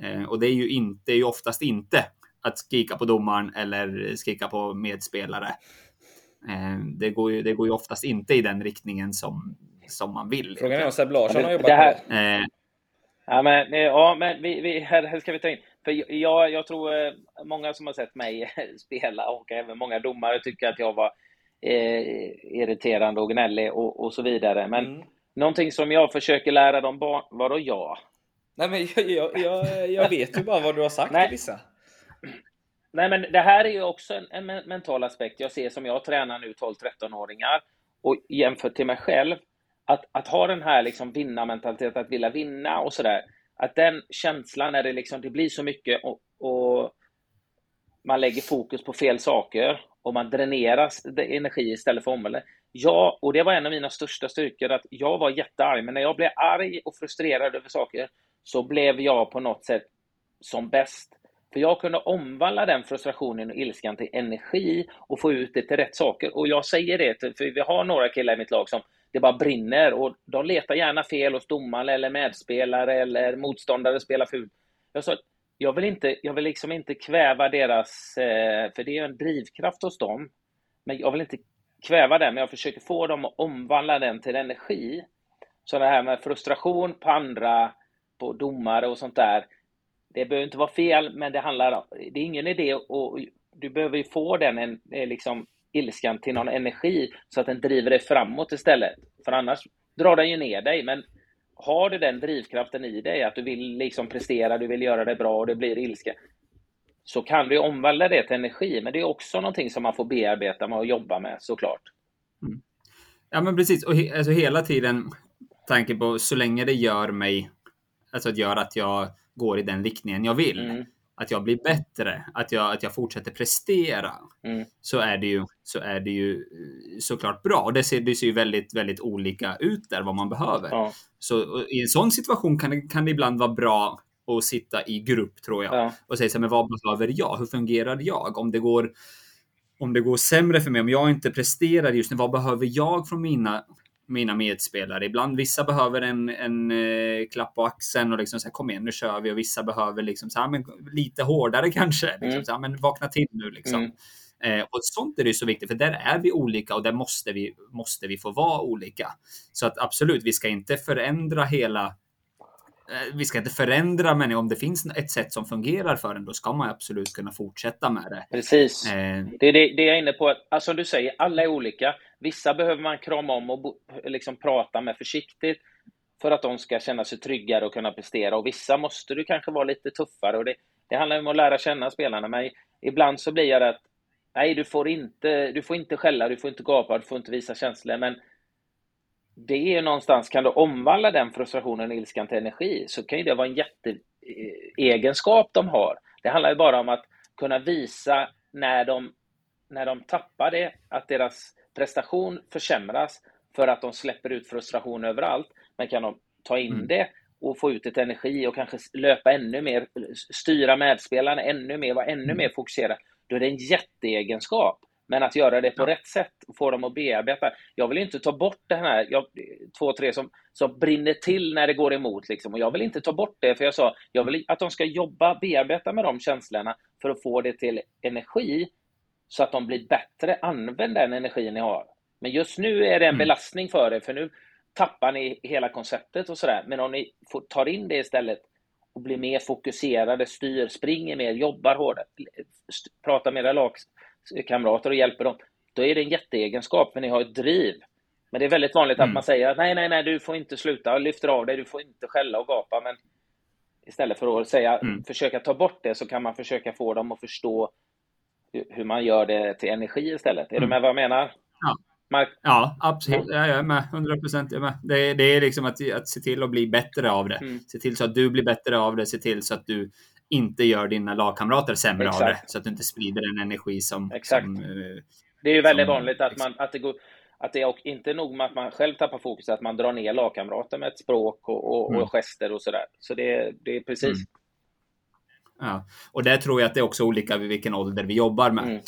Eh, och det är ju inte, det är ju oftast inte att skrika på domaren eller skrika på medspelare. Eh, det, går ju, det går ju oftast inte i den riktningen som, som man vill. Frågan är om Seb Larsson har jobbat här, på det. Eh, ja, men, ja, men vi, vi, här ska vi ta in. För jag, jag tror eh, många som har sett mig spela och även många domare tycker att jag var eh, irriterande och gnällig och, och så vidare. Men mm. någonting som jag försöker lära dem barn... Vadå jag? Nej, men jag, jag, jag, jag vet ju bara vad du har sagt till vissa. Nej, men det här är ju också en, en mental aspekt jag ser som jag tränar nu 12-13-åringar och jämfört till mig själv. Att, att ha den här liksom vinnarmentaliteten, att vilja vinna och sådär. Att den känslan när det, liksom, det blir så mycket och, och man lägger fokus på fel saker och man dräneras energi istället för omvälvning. Ja, och det var en av mina största styrkor, att jag var jättearg, men när jag blev arg och frustrerad över saker så blev jag på något sätt som bäst. För jag kunde omvandla den frustrationen och ilskan till energi och få ut det till rätt saker. Och jag säger det, för vi har några killar i mitt lag som det bara brinner och de letar gärna fel hos domare eller medspelare eller motståndare spelar fult. Jag sa, jag vill inte, jag vill liksom inte kväva deras, eh, för det är en drivkraft hos dem, men jag vill inte kväva den, men jag försöker få dem att omvandla den till energi. Så det här med frustration på andra, på domare och sånt där, det behöver inte vara fel, men det handlar det är ingen idé och du behöver ju få den en, eh, liksom, ilskan till någon energi så att den driver dig framåt istället. För annars drar den ju ner dig. Men har du den drivkraften i dig, att du vill liksom prestera, du vill göra det bra och det blir ilska, så kan du omvandla det till energi. Men det är också någonting som man får bearbeta med och jobba med såklart. Mm. Ja, men precis. Och he alltså hela tiden tanke på så länge det gör mig, alltså att göra att jag går i den riktningen jag vill. Mm. Att jag blir bättre, att jag, att jag fortsätter prestera. Mm. Så, är det ju, så är det ju eh, såklart bra. Och det ser, det ser ju väldigt, väldigt olika ut där vad man behöver. Ja. Så i en sån situation kan det, kan det ibland vara bra att sitta i grupp tror jag. Ja. Och säga så här, men vad behöver jag? Hur fungerar jag? Om det går om det går sämre för mig, om jag inte presterar just nu, vad behöver jag från mina mina medspelare. Ibland vissa behöver en, en eh, klapp på axeln och liksom så här, kom igen nu kör vi och vissa behöver liksom så här, men lite hårdare kanske. Liksom, mm. så här, men vakna till nu liksom. Mm. Eh, och sånt är det så viktigt för där är vi olika och där måste vi, måste vi få vara olika. Så att absolut, vi ska inte förändra hela vi ska inte förändra, men om det finns ett sätt som fungerar för en, då ska man absolut kunna fortsätta med det. Precis. Eh. Det är det, det jag är inne på. Alltså, som du säger, alla är olika. Vissa behöver man krama om och liksom prata med försiktigt för att de ska känna sig tryggare och kunna prestera. Och vissa måste du kanske vara lite tuffare. Och det, det handlar om att lära känna spelarna. Men ibland så blir det att nej, du får inte, du får inte skälla, du får inte gapa, du får inte visa känslor. Men det är någonstans, kan du omvandla den frustrationen och ilskan till energi så kan ju det vara en jätteegenskap de har. Det handlar ju bara om att kunna visa när de, när de tappar det, att deras prestation försämras för att de släpper ut frustration överallt, men kan de ta in mm. det och få ut ett energi och kanske löpa ännu mer, styra medspelarna ännu mer, vara ännu mm. mer fokuserad, då är det en jätteegenskap. Men att göra det på rätt sätt och få dem att bearbeta. Jag vill inte ta bort det här, jag, två, tre som, som brinner till när det går emot. Liksom. Och jag vill inte ta bort det, för jag sa jag vill att de ska jobba, bearbeta med de känslorna för att få det till energi så att de blir bättre. Använd den energin ni har. Men just nu är det en mm. belastning för er, för nu tappar ni hela konceptet och sådär. Men om ni får, tar in det istället och blir mer fokuserade, styr, springer mer, jobbar hårdare, pratar med era lagkamrater och hjälper dem, då är det en jätteegenskap, för ni har ett driv. Men det är väldigt vanligt mm. att man säger att nej, nej, nej, du får inte sluta, lyfter av dig, du får inte skälla och gapa, men istället för att säga, mm. försöka ta bort det, så kan man försöka få dem att förstå hur man gör det till energi istället. Är mm. du med vad jag menar? Ja. Mark ja, absolut. Ja, jag är med. 100 procent. Det, det är liksom att, att se till att bli bättre av det. Mm. Se till så att du blir bättre av det. Se till så att du inte gör dina lagkamrater sämre Exakt. av det. Så att du inte sprider en energi som... Exakt. Som, eh, det är ju väldigt som, vanligt att, man, att det går att det är inte nog med att man själv tappar fokus, att man drar ner lagkamrater med ett språk och, och, mm. och gester och sådär. Så det, det är precis. Mm. Ja. Och där tror jag att det är också olika vid vilken ålder vi jobbar med.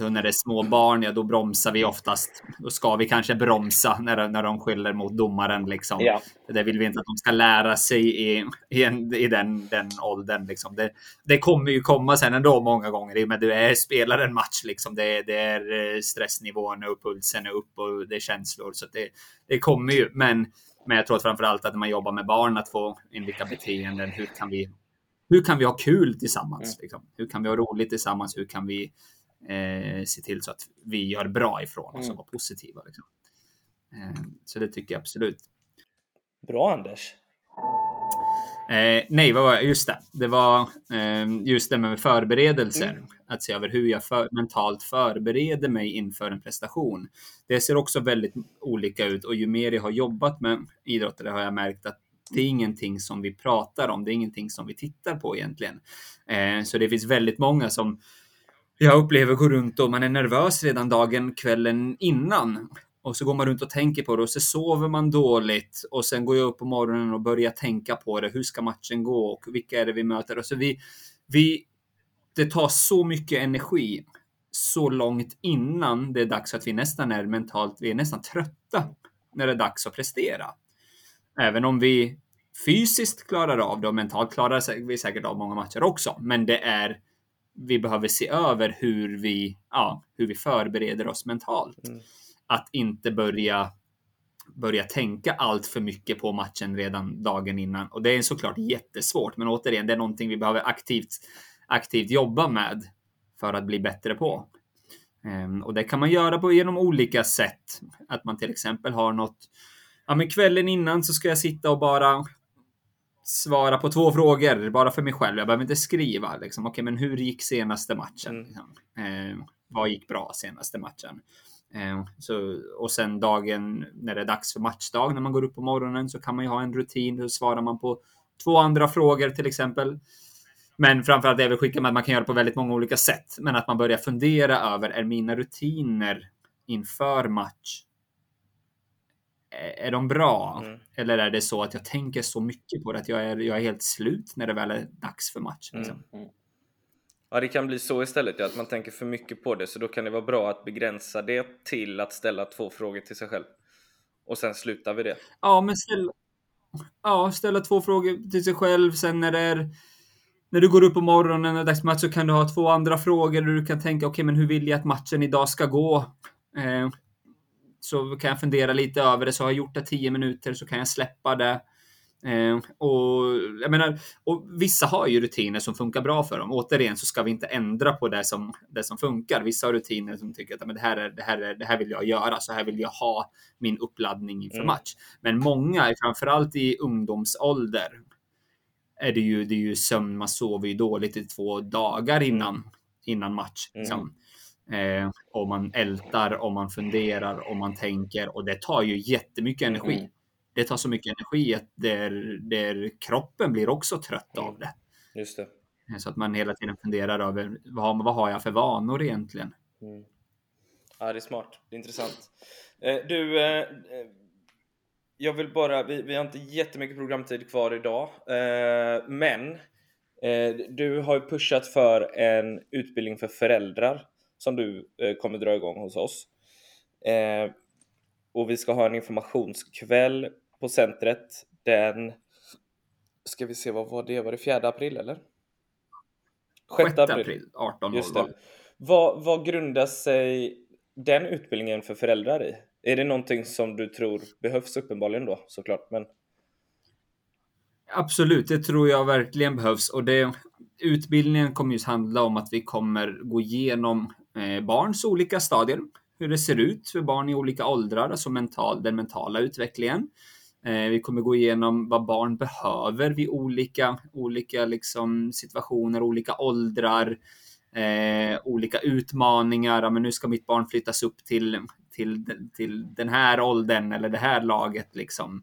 Jag när det är små barn, ja då bromsar vi oftast. Då ska vi kanske bromsa när, när de skyller mot domaren. Liksom. Ja. Det vill vi inte att de ska lära sig i, i, en, i den, den åldern. Liksom. Det, det kommer ju komma sen ändå många gånger. I och med du är, spelar en match. Liksom. Det, det är eh, stressnivån och pulsen är upp och det är känslor. Så det, det kommer ju. Men, men jag tror framför allt att när man jobbar med barn att få in vilka beteenden. Hur kan vi hur kan vi ha kul tillsammans? Mm. Liksom? Hur kan vi ha roligt tillsammans? Hur kan vi eh, se till så att vi gör bra ifrån oss och mm. vara positiva? Liksom? Eh, så det tycker jag absolut. Bra Anders. Eh, nej, vad var Just det. Det var eh, just det med förberedelser. Mm. Att se över hur jag för, mentalt förbereder mig inför en prestation. Det ser också väldigt olika ut och ju mer jag har jobbat med idrottare har jag märkt att det är ingenting som vi pratar om. Det är ingenting som vi tittar på egentligen. Eh, så det finns väldigt många som jag upplever går runt och man är nervös redan dagen, kvällen innan. Och så går man runt och tänker på det och så sover man dåligt och sen går jag upp på morgonen och börjar tänka på det. Hur ska matchen gå och vilka är det vi möter? Och så vi, vi, det tar så mycket energi så långt innan det är dags att vi nästan är mentalt, vi är nästan trötta när det är dags att prestera. Även om vi fysiskt klarar av det och mentalt klarar vi säkert av många matcher också. Men det är vi behöver se över hur vi, ja, hur vi förbereder oss mentalt. Mm. Att inte börja börja tänka allt för mycket på matchen redan dagen innan. Och det är såklart jättesvårt, men återigen, det är någonting vi behöver aktivt, aktivt jobba med för att bli bättre på. Um, och det kan man göra på genom olika sätt. Att man till exempel har något ja, men kvällen innan så ska jag sitta och bara svara på två frågor bara för mig själv. Jag behöver inte skriva. Liksom. Okej, men hur gick senaste matchen? Mm. Liksom? Eh, vad gick bra senaste matchen? Eh, så, och sen dagen när det är dags för matchdag, när man går upp på morgonen, så kan man ju ha en rutin. Då svarar man på två andra frågor till exempel. Men framförallt det jag vill skicka med att man kan göra på väldigt många olika sätt. Men att man börjar fundera över, är mina rutiner inför match är de bra? Mm. Eller är det så att jag tänker så mycket på det att jag är, jag är helt slut när det väl är dags för match? Mm, liksom. Mm. Ja, det kan bli så istället, ja, att man tänker för mycket på det. Så då kan det vara bra att begränsa det till att ställa två frågor till sig själv. Och sen slutar vi det. Ja, men ställa, ja, ställa två frågor till sig själv. Sen när det är när du går upp på morgonen och dags match så kan du ha två andra frågor där du kan tänka, okej, okay, men hur vill jag att matchen idag ska gå? Eh, så kan jag fundera lite över det. Så har jag gjort det tio minuter så kan jag släppa det. Eh, och, jag menar, och vissa har ju rutiner som funkar bra för dem. Återigen så ska vi inte ändra på det som, det som funkar. Vissa har rutiner som tycker att men det, här är, det, här är, det här vill jag göra. Så här vill jag ha min uppladdning inför mm. match. Men många, framförallt i ungdomsålder, är det ju, det är ju sömn. Man sover ju dåligt i två dagar innan, innan match. Liksom. Mm. Eh, och man ältar och man funderar och man tänker och det tar ju jättemycket energi. Mm. Det tar så mycket energi att där, där kroppen blir också trött mm. av det. Just det. Eh, så att man hela tiden funderar över vad, vad har jag för vanor egentligen? Mm. Ja, det är smart. Det är intressant. Eh, du, eh, eh, jag vill bara, vi, vi har inte jättemycket programtid kvar idag, men du har ju pushat för en utbildning för föräldrar som du kommer dra igång hos oss. Och vi ska ha en informationskväll på centret den, ska vi se, vad var det? Var det 4 april eller? 6 april, april 18.00. Just det. Vad, vad grundar sig den utbildningen för föräldrar i? Är det någonting som du tror behövs uppenbarligen då såklart? Men... Absolut, det tror jag verkligen behövs och det, utbildningen kommer just handla om att vi kommer gå igenom eh, Eh, barns olika stadier, hur det ser ut för barn i olika åldrar, alltså mental, den mentala utvecklingen. Eh, vi kommer gå igenom vad barn behöver vid olika, olika liksom, situationer, olika åldrar, eh, olika utmaningar. Ja, men nu ska mitt barn flyttas upp till, till, till den här åldern eller det här laget. Liksom.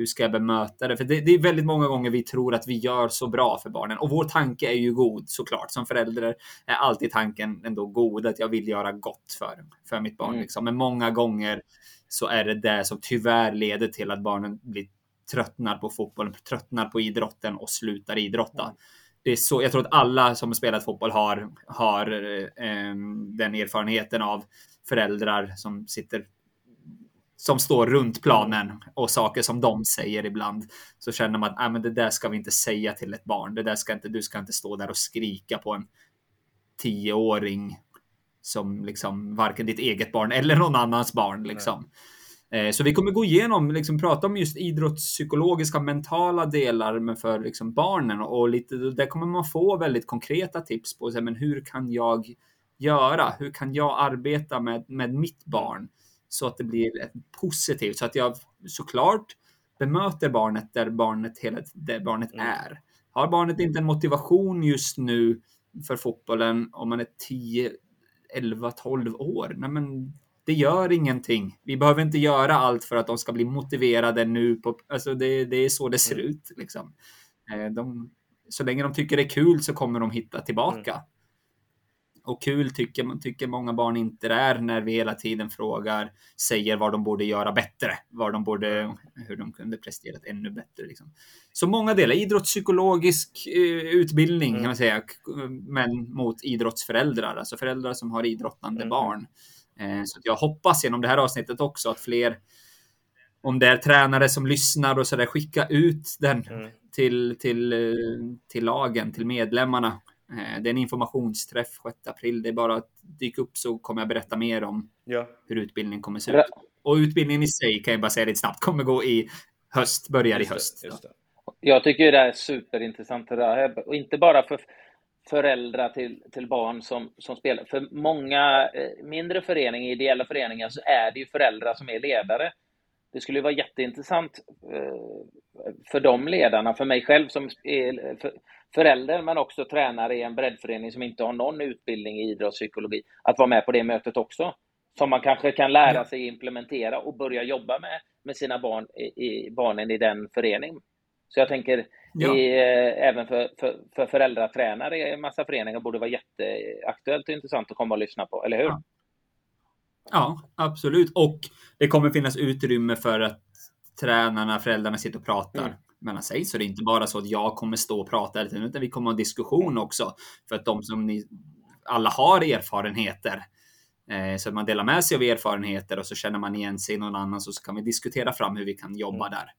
Hur ska jag bemöta det? För det, det, är väldigt många gånger vi tror att vi gör så bra för barnen och vår tanke är ju god såklart. Som förälder är alltid tanken ändå god att jag vill göra gott för, för mitt barn. Mm. Liksom. Men många gånger så är det det som tyvärr leder till att barnen blir tröttnar på fotbollen, tröttnar på idrotten och slutar idrotta. Mm det är så, jag tror att alla som har spelat fotboll har, har eh, den erfarenheten av föräldrar som sitter som står runt planen och saker som de säger ibland så känner man att ah, men det där ska vi inte säga till ett barn. Det där ska inte, du ska inte stå där och skrika på en tioåring som liksom varken ditt eget barn eller någon annans barn liksom. Eh, så vi kommer gå igenom, liksom, prata om just idrottspsykologiska mentala delar men för liksom, barnen och lite, där kommer man få väldigt konkreta tips på så, men hur kan jag göra? Hur kan jag arbeta med, med mitt barn så att det blir positivt så att jag såklart bemöter barnet där barnet, hela, där barnet mm. är. Har barnet inte en motivation just nu för fotbollen om man är 10, 11, 12 år, nej men det gör ingenting. Vi behöver inte göra allt för att de ska bli motiverade nu. På, alltså det, det är så det ser mm. ut. Liksom. Eh, de, så länge de tycker det är kul så kommer de hitta tillbaka. Mm. Och kul tycker, tycker många barn inte det är när vi hela tiden frågar, säger vad de borde göra bättre, vad de borde, hur de kunde presterat ännu bättre. Liksom. Så många delar, idrottspsykologisk eh, utbildning mm. kan man säga, men mot idrottsföräldrar, alltså föräldrar som har idrottande mm. barn. Eh, så jag hoppas genom det här avsnittet också att fler, om det är tränare som lyssnar och så där, skicka ut den mm. till, till, eh, till lagen, till medlemmarna. Eh, det är en informationsträff 6 april. Det är bara att dyka upp så kommer jag berätta mer om ja. hur utbildningen kommer se ut. Och utbildningen i sig kan jag bara säga lite snabbt kommer gå i höst, börjar i höst. Det, jag tycker det är superintressant det där. Och inte bara för föräldrar till, till barn som, som spelar. För många eh, mindre föreningar, ideella föreningar, så är det ju föräldrar som är ledare. Det skulle vara jätteintressant eh, för de ledarna, för mig själv som är förälder, men också tränare i en breddförening som inte har någon utbildning i idrottspsykologi, att vara med på det mötet också. Som man kanske kan lära sig implementera och börja jobba med, med sina barn i, i barnen i den föreningen. Så jag tänker, ja. i, eh, även för, för, för föräldratränare i en massa föreningar borde vara jätteaktuellt och intressant att komma och lyssna på, eller hur? Ja. Ja, absolut. Och det kommer finnas utrymme för att tränarna, föräldrarna sitter och pratar mm. mellan sig. Så det är inte bara så att jag kommer stå och prata utan vi kommer ha en diskussion också. För att de som ni alla har erfarenheter. Eh, så att man delar med sig av erfarenheter och så känner man igen sig i någon annan så kan vi diskutera fram hur vi kan jobba mm. där.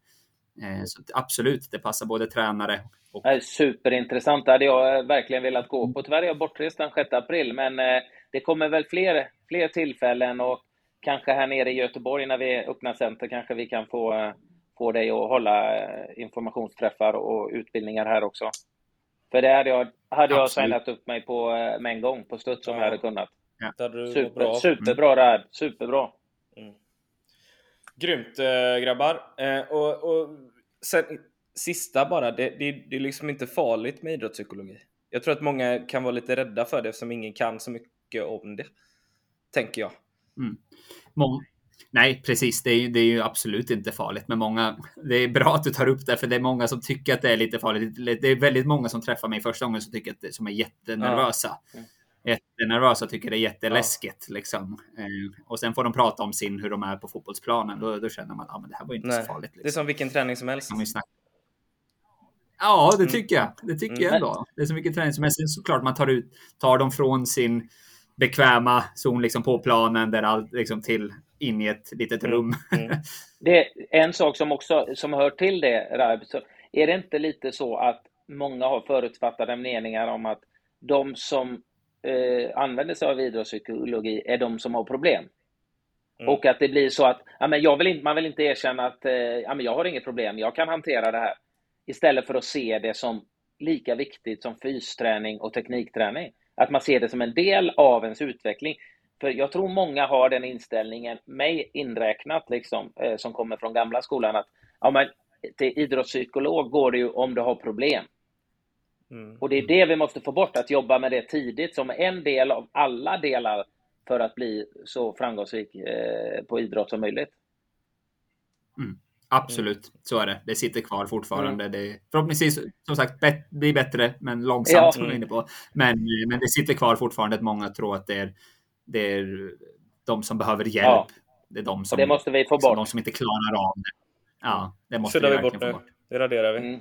Eh, så absolut, det passar både tränare och... Superintressant, det hade jag verkligen velat gå på. Tyvärr är jag bortrest den 6 april, men eh, det kommer väl fler, fler tillfällen och kanske här nere i Göteborg när vi öppnar center kanske vi kan få, eh, få dig att hålla informationsträffar och utbildningar här också. För det hade jag, hade jag signat upp mig på med en gång på studs om ja. jag hade kunnat. Ja. Super, superbra det här, superbra. Mm. Grymt äh, grabbar. Och, och sen, sista bara, det, det, det, är liksom inte farligt med idrottspsykologi. Jag tror att många kan vara lite rädda för det eftersom ingen kan så mycket om det. Tänker jag. Mm. Mång Nej, precis. Det är, det är ju absolut inte farligt. Men många, det är bra att du tar upp det, för det är många som tycker att det är lite farligt. Det är väldigt många som träffar mig första gången som tycker att det, som är jättenervösa. Ja. jättenervösa och tycker det är jätteläskigt. Ja. Liksom. Eh, och sen får de prata om sin, hur de är på fotbollsplanen. Då, då känner man att ah, det här var inte Nej. så farligt. Liksom. Det är som vilken träning som helst. Ja, det mm. tycker jag. Det tycker mm. jag ändå. Det är så mycket träning som helst. Såklart man tar, ut, tar dem från sin bekväma zon liksom på planen där allt liksom till in i ett litet mm. rum. Mm. det är en sak som också som hör till det, Raib, så är det inte lite så att många har förutfattade meningar om att de som eh, använder sig av idrottspsykologi är de som har problem? Mm. Och att det blir så att ja, men jag vill inte, man vill inte erkänna att eh, ja, men jag har inget problem, jag kan hantera det här. Istället för att se det som lika viktigt som fysträning och teknikträning. Att man ser det som en del av ens utveckling. För jag tror många har den inställningen, mig inräknat, liksom, eh, som kommer från gamla skolan, att ja, men till idrottspsykolog går det ju om du har problem. Mm. Och det är det vi måste få bort, att jobba med det tidigt som en del av alla delar för att bli så framgångsrik eh, på idrott som möjligt. Mm. Absolut, så är det. Det sitter kvar fortfarande. Mm. Det, förhoppningsvis, som sagt, bet, blir bättre, men långsamt, ja. som vi inne på. Men, men det sitter kvar fortfarande att många tror att det är, det är de som behöver hjälp. Ja. Det är de som, det måste vi få bort. De som inte klarar av det. Ja, det måste vi, vi bort nu. Bort. Det raderar vi. Mm.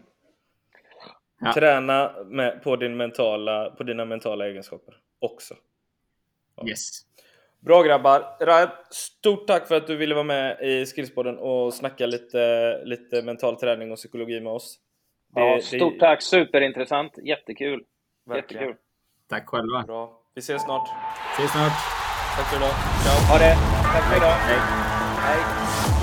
Ja. Träna med, på, din mentala, på dina mentala egenskaper också. Yes. Bra grabbar! Raib, stort tack för att du ville vara med i Skillspodden och snacka lite, lite mental träning och psykologi med oss. Det, ja, stort det... tack! Superintressant! Jättekul! Verkligen. Jättekul! Tack själva! Bra! Vi ses snart! Ses snart! Tack för idag! Ciao! Ha det! Tack för idag! Hej! Hej.